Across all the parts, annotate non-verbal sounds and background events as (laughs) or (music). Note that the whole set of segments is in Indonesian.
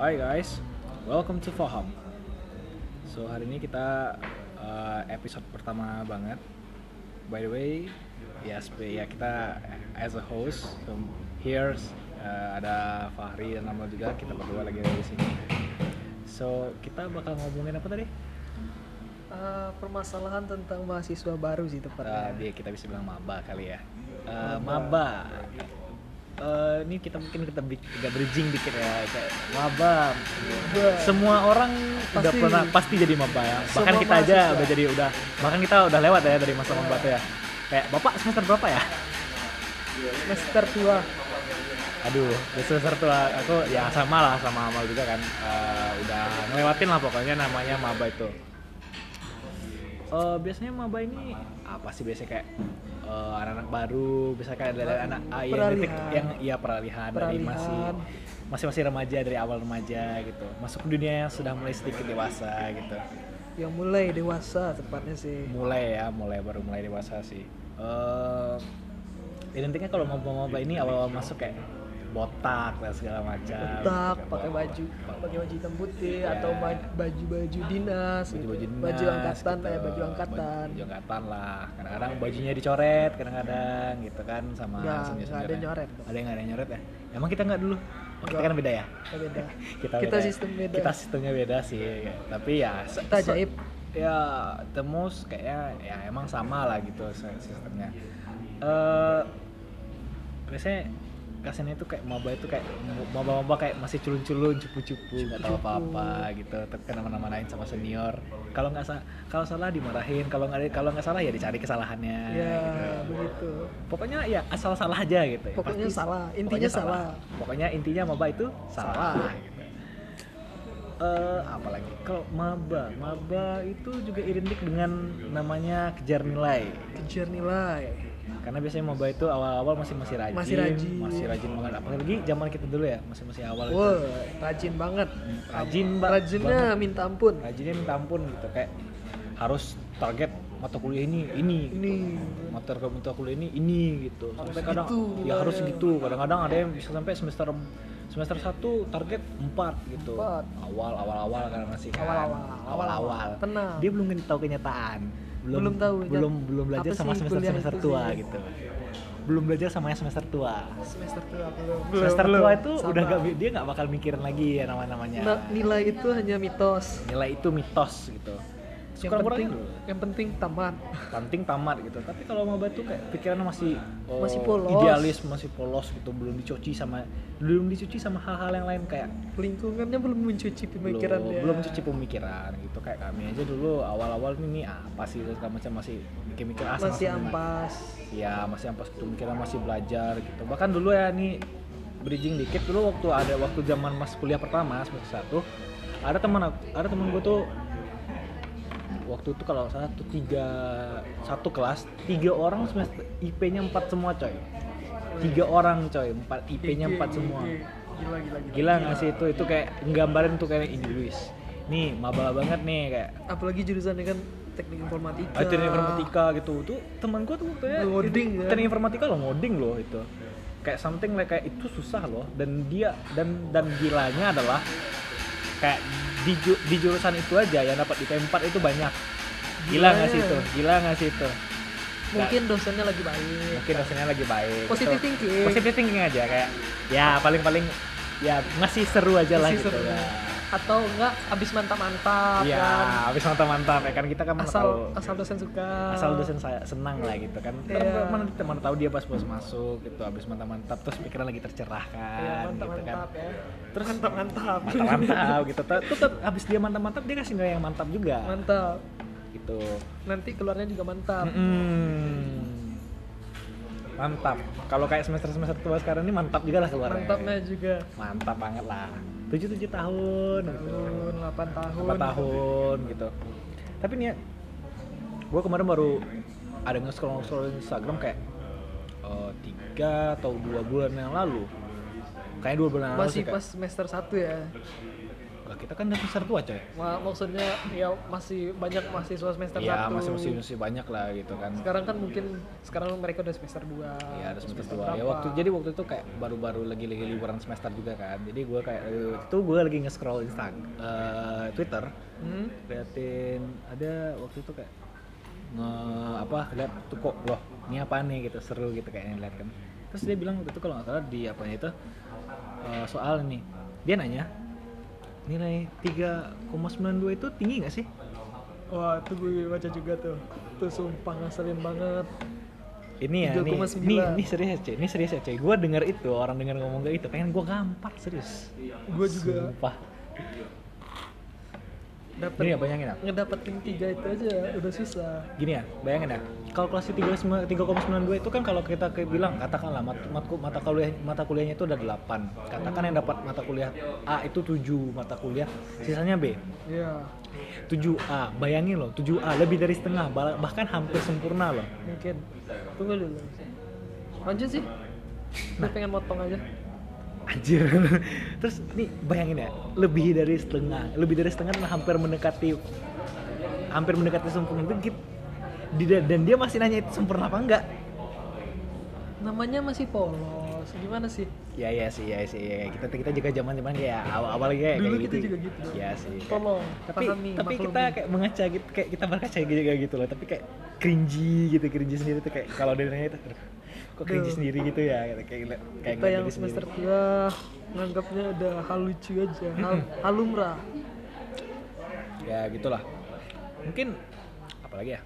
Hai guys, welcome to Faham. So hari ini kita uh, episode pertama banget. By the way, ya sp- ya kita as a host, so here uh, ada Fahri dan Amal juga. Kita berdua lagi di sini. So kita bakal ngomongin apa tadi? Eh, permasalahan tentang mahasiswa baru sih Uh, tepatnya. dia kita bisa bilang maba kali ya. Uh, maba. Uh, ini kita mungkin kita agak bridging dikit ya kayak maba. Maba. Semua orang udah Pasti. pernah pasti jadi maba ya. Bahkan kita aja mahasiswa. udah jadi udah bahkan kita udah lewat ya dari masa maba ya. Kayak bapak semester berapa ya? Semester tua. Aduh, semester tua aku ya sama lah sama Amal juga kan. Uh, udah ngelewatin lah pokoknya namanya maba itu. Eh, biasanya maba ini apa sih biasanya kayak eh, anak-anak baru, bisa kayak dari anak ah, yang detik yang iya peralihan, dari Peralihan. masih masih masih remaja dari awal remaja gitu, masuk ke dunia yang sudah mulai sedikit dewasa gitu, Yang mulai dewasa tepatnya sih. mulai ya, mulai baru mulai dewasa sih. Eh identiknya kalau maba-maba ini awal-awal masuk kayak botak dan segala macam. Tak gitu. pakai baju, pakai baju hitam putih Ya. atau ma- baju-baju dinas, gitu. baju-baju dinas, baju angkatan, gitu. eh baju angkatan. baju angkatan lah kadang-kadang bajunya dicoret kadang-kadang gitu kan sama Nggak, senior-seniornya. nggak ada yang nyoret. ada yang ada yang nyoret ya emang kita nggak dulu Oh, kita kan beda ya beda. (laughs) kita, Kita beda ya. sistem beda. kita sistemnya beda sih tapi ya Kita ajaib. ya the most kayaknya ya emang sama lah gitu sistemnya eh biasanya kasihnya itu kayak maba itu kayak maba-maba kayak masih culun-culun cupu-cupu nggak tahu apa-apa gitu tapi ke mana-manain sama senior kalau nggak sa kalau salah dimarahin kalau nggak kalau nggak salah ya dicari kesalahannya Ya, gitu. begitu. pokoknya ya asal salah aja gitu ya. Pokoknya Pasti- salah, intinya pokoknya salah. pokoknya intinya maba itu salah, gitu. Eh, apalagi kalau maba maba itu juga identik dengan namanya kejar nilai Kejar nilai. Karena biasanya maba itu awal-awal masih masih rajin Masih rajin. masih rajin banget apalagi zaman kita dulu ya masih masih awal itu. Wah, rajin banget. rajin ba- Rajinnya banget. minta ampun. rajinnya minta ampun gitu kayak harus target mata kuliah ini ini Ini. mata mata kuliah ini ini gitu sampai kadang gitu, ya harus gitu kadang-kadang ada yang bisa sampai semester semester satu target 4 gitu Empat. awal awal awal karena masih kan Awal-awal. awal awal Tenang. dia belum tahu kenyataan Belum tahu, ya. belum belum belajar sama semester semester tua sih? gitu belum belajar sama yang semester tua Semester tua belum. semester Belum, tua belum. itu Sama. udah gak dia nggak bakal mikirin lagi ya nama namanya Nah, nilai itu hanya mitos. nilai itu mitos gitu Yang penting, yang penting tamat. penting tamat gitu. Tapi kalau maba tuh kayak pikirannya masih oh, Masih polos. idealis masih polos gitu belum dicuci sama belum dicuci sama hal-hal yang lain kayak Lingkungannya belum mencuci pemikiran belum, belum cuci pemikiran gitu. Kayak kami aja dulu awal-awal ini apa sih segala macam masih mikir-mikir ah, Masih ampas. ya masih ampas gitu mikiran masih belajar gitu. Bahkan dulu ya nih bridging dikit. Dulu waktu ada waktu zaman mas kuliah pertama semester satu ada teman ada teman gue tuh waktu itu kalau salah tuh tiga satu kelas tiga orang semester IP-nya empat semua coy tiga orang coy empat IP-nya empat semua. Gila, gila, gila. gila nggak sih itu itu kayak nggambarin tuh kayak ini Luis nih maba banget nih kayak Apalagi jurusannya kan teknik informatika. Ah, teknik informatika gitu tuh teman gua tuh waktunya Ngoding, itu- kan? teknik informatika loh ngoding loh itu kayak something like kayak itu susah loh dan dia dan dan gilanya adalah kayak di, di jurusan itu aja yang dapat IP 4 itu banyak gila nggak sih itu gila nggak sih itu Mungkin dosennya lagi baik. mungkin dosennya lagi baik Positive gitu. thinking. positive thinking aja kayak ya paling paling ya ngasih seru aja lah Masih gitu seru. ya Atau enggak abis mantap-mantap Iya, kan. habis mantap-mantap ya kan kita kan Asal tahu asal dosen suka. asal dosen saya senang lah gitu kan. Ntar Iya. mana mana tahu dia pas pas masuk gitu habis mantap-mantap terus pikiran lagi tercerahkan Iya, gitu kan. mantap-mantap ya. Terus mantap-mantap. Mantap-mantap gitu. Ter- Tetap habis dia mantap-mantap dia kasih nilai yang mantap juga. Mantap. Gitu. Nanti keluarnya juga mantap. Mm-mm. Mantap. Kalau kayak semester-semester tua sekarang ini mantap juga lah keluarnya. Mantapnya juga. Mantap banget lah. 7 7 tahun gitu. Tahun 8 tahun. 4 tahun gitu tapi nih ya gue kemarin baru ada nge-scroll scroll Instagram kayak eh, tiga atau dua bulan yang lalu kayaknya dua bulan yang lalu Masih kayak- pas semester 1 ya. Lah kita kan udah semester tua coy. Ma- maksudnya ya masih banyak mahasiswa semester ya satu. masih masih masih banyak lah gitu kan. Sekarang kan mungkin sekarang mereka udah semester 2 ya ada semester tua ya waktu jadi waktu itu kayak baru-baru lagi lagi liburan semester juga kan. Jadi gue kayak eh, itu gue lagi nge-scroll Instagram Twitter. Hmm? liatin ada waktu itu kayak nge apa lihat tuh kok loh ini apa nih gitu seru gitu kayaknya lihat kan. Terus dia bilang waktu itu kalau nggak salah di apanya itu eh, soal ini. Dia nanya nilai 3,92 itu tinggi nggak sih? Wah itu gue baca juga tuh. Tuh sumpah ngeselin banget. Ini ya 3,9. ini ini serius ya ini serius ya gue denger itu orang denger ngomong kayak gitu pengen gue gampar serius. Gue juga. Sumpah. Dapet Ini ya bayangin ya. ngedapetin tiga itu aja udah susah Gini ya, bayangin ya. Kalkulasi 3,92 itu kan kalau kita bilang katakanlah mat, mat- mata kuliah mata kuliahnya itu ada 8. Katakan yang dapat mata kuliah A itu 7 mata kuliah, sisanya B. iya 7A, bayangin loh, 7A lebih dari setengah, bah- bahkan hampir sempurna loh. mungkin tunggu dulu lanjut sih gue pengen motong aja Anjir. (laughs) Terus nih bayangin ya, lebih dari setengah, lebih dari setengah dan hampir mendekati hampir mendekati sempurna itu gitu. Dan dia masih nanya itu sempurna apa enggak? namanya masih polos gimana sih Ya ya sih ya sih ya. kita kita juga zaman zaman ya awal awal kayak Dulu kayak kita juga gitu. Ya sih. tolong Tapi pahami tapi maklumi. kita kayak mengaca gitu kayak kita berkaca gitu kayak gitu loh. Tapi kayak cringy gitu cringy sendiri tuh kayak kalau dia nanya itu kok cringy Duh. sendiri gitu ya kayak kayak kita yang semester 3 nganggapnya udah hal lucu aja hal, hal lumrah Ya gitulah. Mungkin apalagi ya?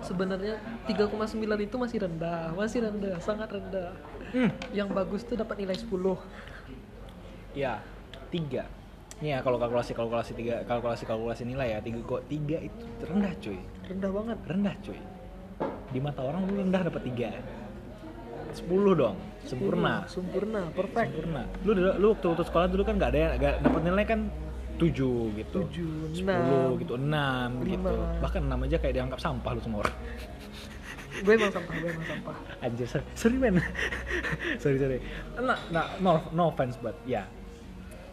sebenarnya 3,9 itu masih rendah masih rendah sangat rendah Hmm. yang bagus tuh dapat nilai 10 Ya, tiga. Nih ya kalau kalkulasi kalkulasi tiga kalkulasi kalkulasi nilai ya tiga kok tiga itu rendah cuy rendah banget rendah cuy di mata orang lu rendah dapat tiga. Sepuluh dong sempurna. Sempurna perfect. Sempurna. Lu dulu- lu waktu, waktu sekolah dulu kan nggak ada yang nggak dapat nilai kan tujuh gitu. 7, sepuluh 6 gitu enam gitu. Lima. bahkan enam aja kayak dianggap sampah lu semua orang. (laughs) Gue emang sampah gue emang sampah. Anjir sorry, sorry men. (laughs) Sorry sorry. Nah, nah, no no offense but ya.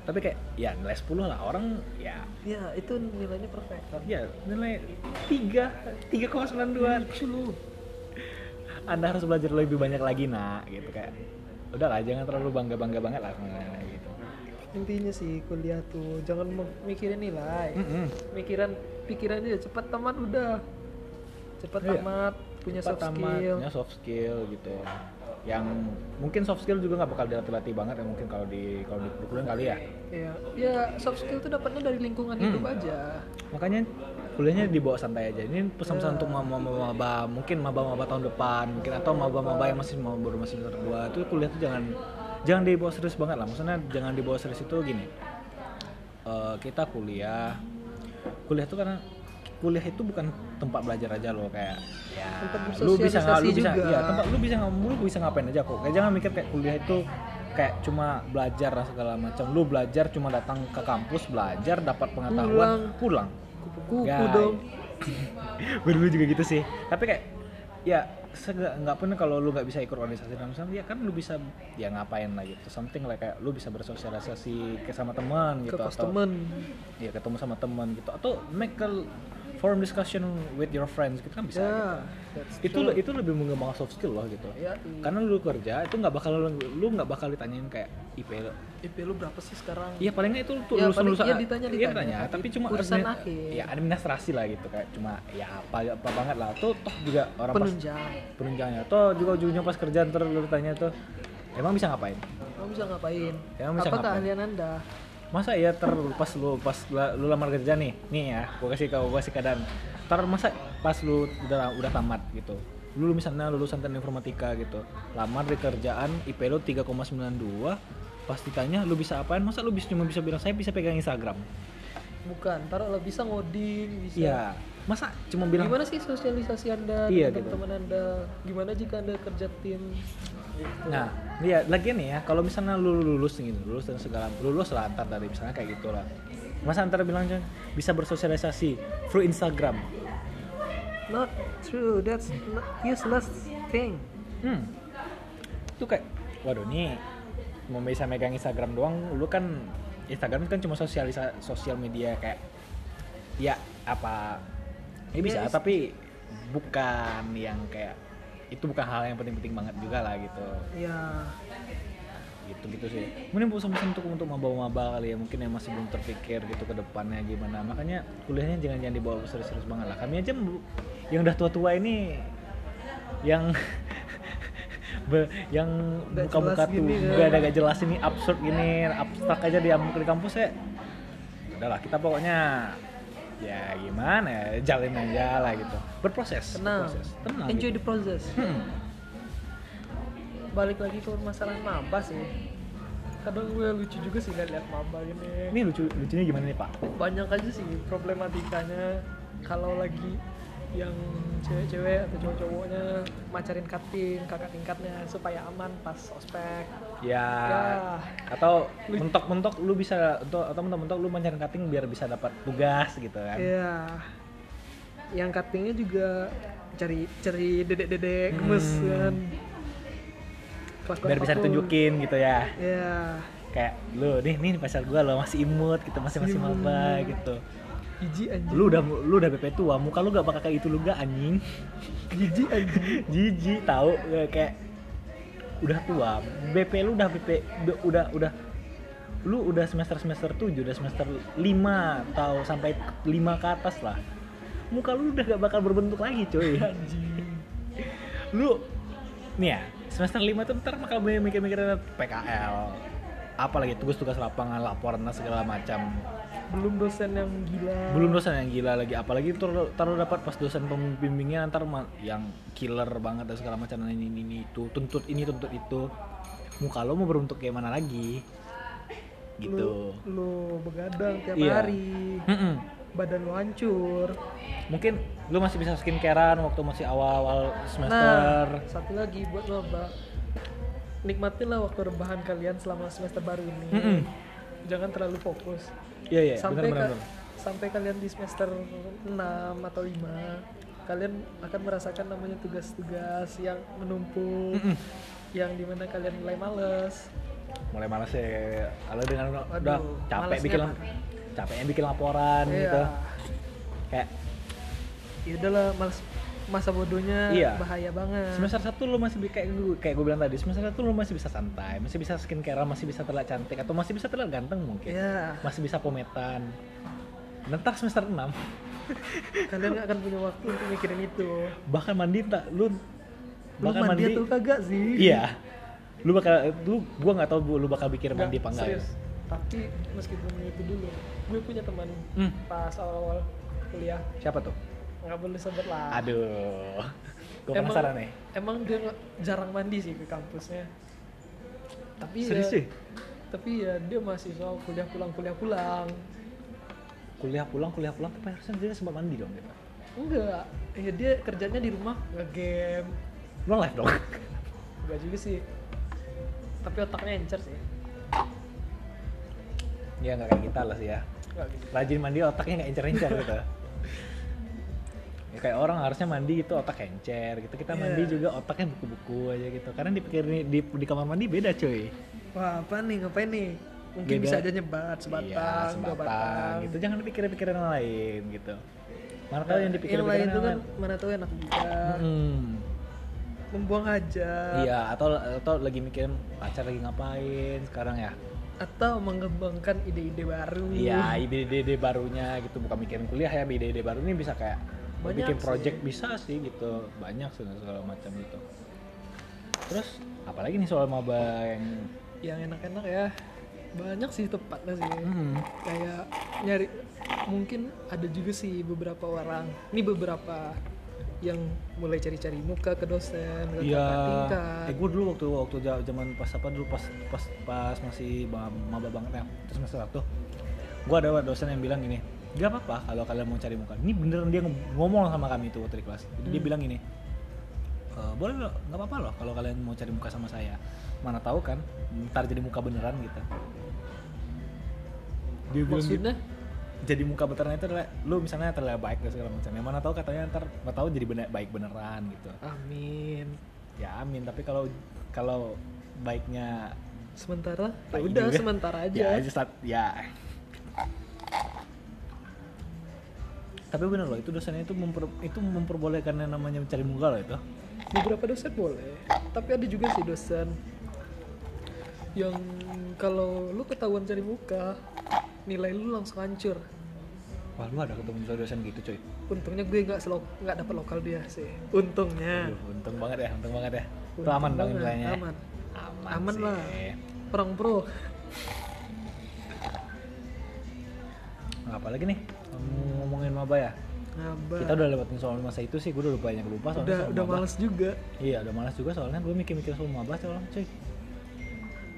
Tapi kayak ya nilai 10 lah. Orang ya. Ya itu nilainya perfect. Kan ya nilai 3 3,92 lucu lu anda harus belajar lebih banyak lagi nak gitu kayak udah lah jangan terlalu bangga bangga banget lah gitu. Intinya sih kuliah tuh jangan mikirin nilai. Mm-mm. mikiran pikiran aja cepat tamat udah. Cepat Iya. tamat punya Cepat soft tamat, skill. punya soft skill gitu. Yang mungkin soft skill juga nggak bakal dilatih-latih banget ya mungkin kalau di kalau di perkuliahan kali ya. Ya ya soft skill tuh dapatnya dari lingkungan hidup aja. Makanya kuliahnya dibawa santai aja. Ini pesan-pesan untuk maba-maba mungkin maba-maba tahun depan mungkin atau maba-maba yang masih mau baru masih semester dua itu kuliah tuh jangan jangan dibawa serius banget lah. Maksudnya jangan dibawa serius itu gini eh, kita kuliah kuliah itu karena kuliah itu bukan tempat belajar aja loh kayak ya lu bisa nggak lu bisa juga. ya tempat lu bisa nggak lu bisa ngapain aja kok. Kayak jangan mikir kayak kuliah itu kayak cuma belajar segala macam. Lu belajar cuma datang ke kampus belajar dapat pengetahuan pulang kupu-kupu dong. (laughs) Gue dulu juga gitu sih. Tapi kayak ya nggak pun kalau lu nggak bisa ikut organisasi dan macam ya kan lu bisa ya ngapain lah gitu. Something like kayak lu bisa bersosialisasi ke sama teman ke gitu pos atau temen ya ketemu sama teman gitu. Atau make a forum discussion with your friends gitu kan bisa ya gitu. itu true. itu lebih mengembangkan soft skill loh gitu. Ya i- karena lu kerja itu nggak bakal lu nggak bakal ditanyain kayak IP lu. IP lu berapa sih sekarang? Iya palingnya itu tuh Ya, lulusan lulusan iya, ditanya, iya, ditanya. tapi cuma Urusan admin- akhir. ya administrasi lah gitu kayak cuma ya apa apa banget lah. Tuh toh juga orang pas penunjang. penunjangnya. Toh juga ujungnya pas kerjaan terus lu tanya tuh emang bisa ngapain? Kamu bisa ngapain? Emang bisa apa ngapain? keahlian anda masa ya ter pas lu pas lu lamar kerja nih nih ya gua kasih kau gua kasih keadaan. Ntar masa pas lu udah udah tamat gitu. Lu misalnya lulusan teknik informatika gitu lamar di kerjaan IP lu 3,92 pas ditanya lu bisa apain masa lu bisa cuma bisa bilang saya bisa pegang Instagram. Bukan taruh lah bisa ngoding bisa. Iya, masa cuma bilang gimana sih sosialisasi anda Iya, dengan gitu. teman-teman anda gimana jika anda kerja tim Nah, iya lagian nih ya, kalau misalnya lu lulus gitu, lulus dan segala lulus lah antar dari misalnya kayak gitu lah. Masa antar bilang "Jon, bisa bersosialisasi through Instagram. not true that's not useless thing Hmm. Itu kayak waduh nih mau bisa megang Instagram doang lu kan Instagram kan cuma sosialisa sosial media kayak ya apa ya bisa Ya, tapi bukan yang kayak itu bukan hal yang penting-penting banget juga lah gitu. Ya gitu gitu sih mungkin pesan-pesan untuk untuk maba-maba kali ya mungkin yang masih belum terpikir gitu ke depannya gimana. Makanya kuliahnya jangan jangan dibawa serius-serius banget lah. Kami aja yang udah tua-tua ini yang (laughs) be- yang buka-buka tuh kan. gak ada gak jelas ini absurd gini abstrak aja di, di kampus ya. Udahlah kita pokoknya ya gimana? Ya jalin aja lah gitu. Berproses tenang. berproses. Tenang enjoy gitu. the process. Hmm. balik lagi ke masalah maba sih. Kadang gue lucu juga sih lihat lihat maba gini. Ini lucu lucunya gimana nih pak? Banyak aja sih problematikanya. Kalau lagi yang cewek-cewek atau cowok-cowoknya macarin cutting kakak tingkatnya supaya aman pas ospek ya, Ya. atau mentok-mentok lu bisa atau atau mentok-mentok lu mencari cutting biar bisa dapat tugas gitu kan Iya. Yang cuttingnya juga cari cari dedek-dedek Hmm. gemes kan. Biar bisa ditunjukin gitu ya Iya. kayak lu nih nih pacar gua lo masih imut gitu masih masih maba gitu Jijik anjing. lu udah lu udah BP tua muka lu gak bakal kayak itu lu gak anjing jijik anjing. (laughs) jijik tahu Ya, kayak udah tua BP lu udah BP udah udah, lu udah semester semester 7 udah semester 5 atau sampai 5 ke atas lah muka lu udah gak bakal berbentuk lagi cuy (laughs) anjing. lu nih ya semester 5 tuh ntar bakal mikir-mikirin PKL apalagi tugas-tugas lapangan laporan segala macam Belum dosen yang gila. belum dosen yang gila lagi apalagi taruh dapat pas dosen pembimbingnya ntar ma- yang killer banget dan segala macam ini ini, ini itu tuntut ini tuntut itu muka lo mau berbentuk kayak mana lagi gitu lu begadang tiap Iya. hari. Mm-mm. Badan lu hancur. mungkin lu masih bisa skincarean waktu masih awal-awal Nah, semester satu lagi buat lo, Mbak. Nikmatin lah waktu rebahan kalian selama semester baru ini. Mm-mm. Jangan terlalu fokus. iya iya sampai benar ka- benar sampai kalian di semester 6 atau 5 kalian akan merasakan namanya tugas-tugas yang menumpuk Mm-mm. yang di mana kalian mulai males mulai males ya kalau dengan udah Waduh, capek bikin apa? capeknya bikin laporan Iya. gitu kayak ya udahlah males masa bodohnya Iya. bahaya banget. Semester satu lu masih kayak gue kayak gue bilang tadi semester satu lu masih bisa santai masih bisa skincare masih bisa terlihat cantik atau masih bisa terlihat ganteng mungkin. Ya masih bisa pometan. Ntar semester 6 (laughs) kalian gak akan punya waktu untuk mikirin itu. Bahkan mandi tak lu lu bahkan mandi mandi, atau kagak sih? Iya. Lu bakal lu gua nggak tahu lu bakal pikir mandi apa enggak ya. Serius. tapi meskipun itu dulu gue punya teman Hmm. pas awal-awal kuliah. Siapa tuh nggak boleh sebut lah aduh (laughs) gue penasaran nih Emang dia jarang mandi sih ke kampusnya. Tapi serius ya, sih tapi ya dia mahasiswa kuliah pulang kuliah pulang. kuliah pulang kuliah pulang tapi harusnya dia sempat mandi dong gitu Enggak, ya dia kerjanya di rumah nge-game. lu live dong Enggak juga sih. Tapi otaknya encer sih. ya nggak kayak kita lah sih ya gitu. rajin mandi otaknya nggak encer-encer gitu (laughs) ya, kayak orang harusnya mandi itu otak encer gitu kita Iya. mandi juga otaknya buku-buku aja gitu karena dipikir di, di, di kamar mandi beda cuy Wah, apa nih? Ngapain nih? Mungkin Beda. bisa aja nyebat sebatang, iya, dua sebatang batang. gitu jangan dipikir-pikir yang lain gitu mana tahu yang dipikir yang lain itu kan mana tahu enak juga. Membuang hajat iya atau atau lagi mikirin pacar lagi ngapain sekarang ya atau mengembangkan ide-ide baru. Iya, ide-ide barunya gitu bukan mikirin kuliah ya, ide-ide baru ini bisa kayak Banyak bikin sih. project bisa sih gitu, banyak segala, segala macam gitu. Terus apalagi nih soal maba yang Yang enak-enak ya. Banyak sih tepatnya sih. hmm, kayak nyari mungkin ada juga sih beberapa orang ini beberapa yang mulai cari-cari muka ke dosen ke Iya, kakak tingkat eh gue dulu waktu waktu zaman pas apa dulu pas pas pas masih ba- maba banget ya, terus semester satu, gue ada dosen yang bilang gini, gak apa-apa kalau kalian mau cari muka. Ini beneran dia ngomong sama kami tuh waktu di kelas. Jadi Dia Hmm. bilang gini, "E, boleh loh, nggak apa-apa loh kalau kalian mau cari muka sama saya. Mana tahu kan, ntar jadi muka beneran gitu. Dia bilang gitu maksudnya jadi muka beneran itu adalah lu misalnya terlihat baik dan segala macam yang mana tahu katanya ntar tahu jadi bener, baik beneran gitu amin ya amin tapi kalau kalau baiknya sementara ya udah juga. sementara aja ya aja saat ya tapi bener loh itu dosennya itu memper, itu memperbolehkan yang namanya mencari muka loh itu beberapa dosen boleh tapi ada juga sih dosen yang kalau lu ketahuan cari muka nilai lu langsung hancur. Wah lu ada ketemu dosen gitu coy? Untungnya gue nggak selo nggak dapat lokal dia sih. Untungnya. Aduh, untung banget ya untung banget ya. Itu Untung aman dong nilainya aman. Aman, aman sih. lah. Orang pro. Nah, apalagi nih? Ngomongin maba ya? Kita udah lewatin soal masa itu sih gue udah banyak lupa soalnya udah soal udah maba. males juga. Iya udah malas juga soalnya gue mikir-mikir soal maba soalnya cuy.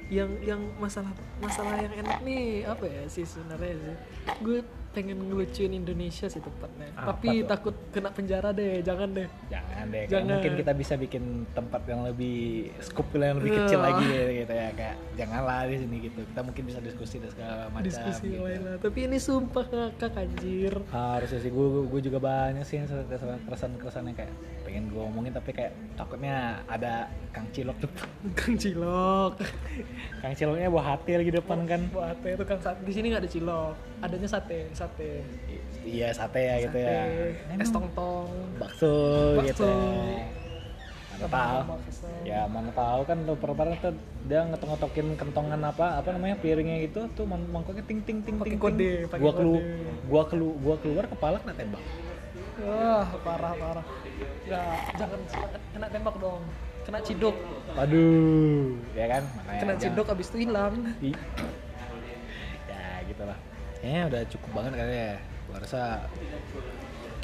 Yang yang masalah masalah yang enak nih apa ya sih sebenarnya sih? Gue pengen ngelucuin Indonesia sih tepatnya. Apa tapi tuh? takut kena penjara deh jangan deh. Jangan deh Jangan. mungkin kita bisa bikin tempat yang lebih scoop yang lebih Iya. kecil lagi gitu ya kayak janganlah di sini gitu. Kita mungkin bisa diskusi dan segala macam diskusi gitu. lain lah. Tapi ini sumpah ngakak anjir. Harusnya sih gue gue juga banyak sih yang keresahan keresahan yang kayak pengen gue omongin tapi kayak takutnya ada kang cilok depan (laughs) kang cilok. Kang ciloknya bawa hati lagi depan kan. Buat apa itu sate di sini nggak ada cilok. Adanya sate sate I- iya sate ya gitu ya. Sate, es tong tong bakso, gitu Bakso. mana tahu. Ya mana tahu kan tuh pertama tuh dia ngetok-ngetokin kentongan apa apa namanya piringnya gitu tuh mang- mangkoknya ting ting ting ting kode, gua kelu gua kelu gua keluar kepala kena tembak. Wah parah parah. Nggak jangan kena tembak dong. Kena ciduk. Aduh ya kan? Makanya kena ciduk abis itu hilang. (laughs) Ya gitu lah kayaknya udah cukup banget kali ya. Gua rasa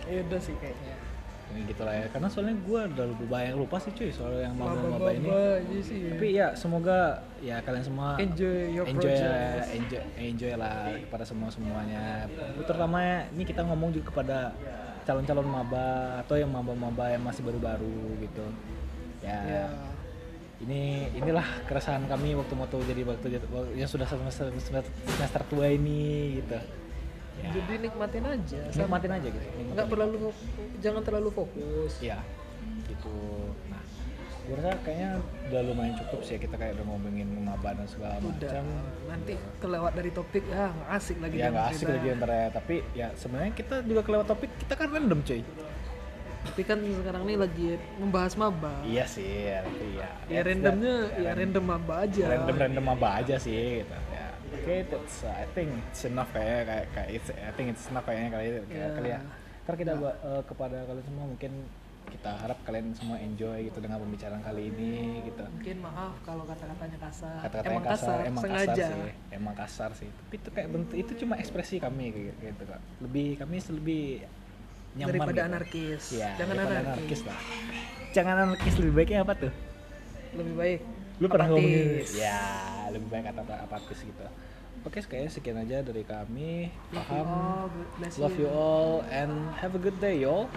ya udah sih kayaknya. ini gitu lah ya. Karena soalnya gua udah lebih banyak lupa sih cuy soal yang maba-maba ini. Maba-maba aja sih tapi ya semoga ya kalian semua enjoy your enjoy project lah, enjoy enjoy lah kepada semua semuanya. Terutama ini kita ngomong juga kepada calon-calon maba atau yang maba-maba yang masih baru-baru gitu. Ya. Ya ini inilah keresahan kami waktu mau jadi waktu yang sudah semester semester, semester tua ini gitu ya jadi nikmatin aja nikmatin aja gitu nikmatin nggak terlalu jangan terlalu fokus Iya, gitu. Nah, gue rasa kayaknya udah lumayan cukup sih kita kayak udah ngomongin maba dan segala udah macam. nanti kelewat dari topik ya nggak asik lagi Ya nggak asik lagi antara tapi ya sebenarnya kita juga kelewat topik kita kan random cuy. Tapi kan sekarang ini lagi membahas maba Iya sih, ya, tapi ya. ya randomnya ya random maba aja Random random maba aja sih gitu. Ya. Oke, that's uh, I think it's enough kayak kayak kayak it's, I think it's enough kayaknya kali kayak Ya. kali ya. Ntar kita buat uh, kepada kalian semua mungkin kita harap kalian semua enjoy gitu dengan pembicaraan kali ini gitu. mungkin maaf kalau kata-katanya kasar kata-kata emang yang kasar, emang sengaja kasar sih emang kasar sih tapi itu kayak bentuk itu cuma ekspresi kami kayak gitu kak lebih kami lebih nyaman daripada gitu. anarkis. Ya, jangan daripada anarkis. lah. Jangan anarkis lebih baiknya apa tuh? Lebih baik lu pernah ngomongin apatis. ya lebih baik kata apatis gitu. Oke kayaknya sekian aja dari kami. Love you paham? all, love you all and have a good day y'all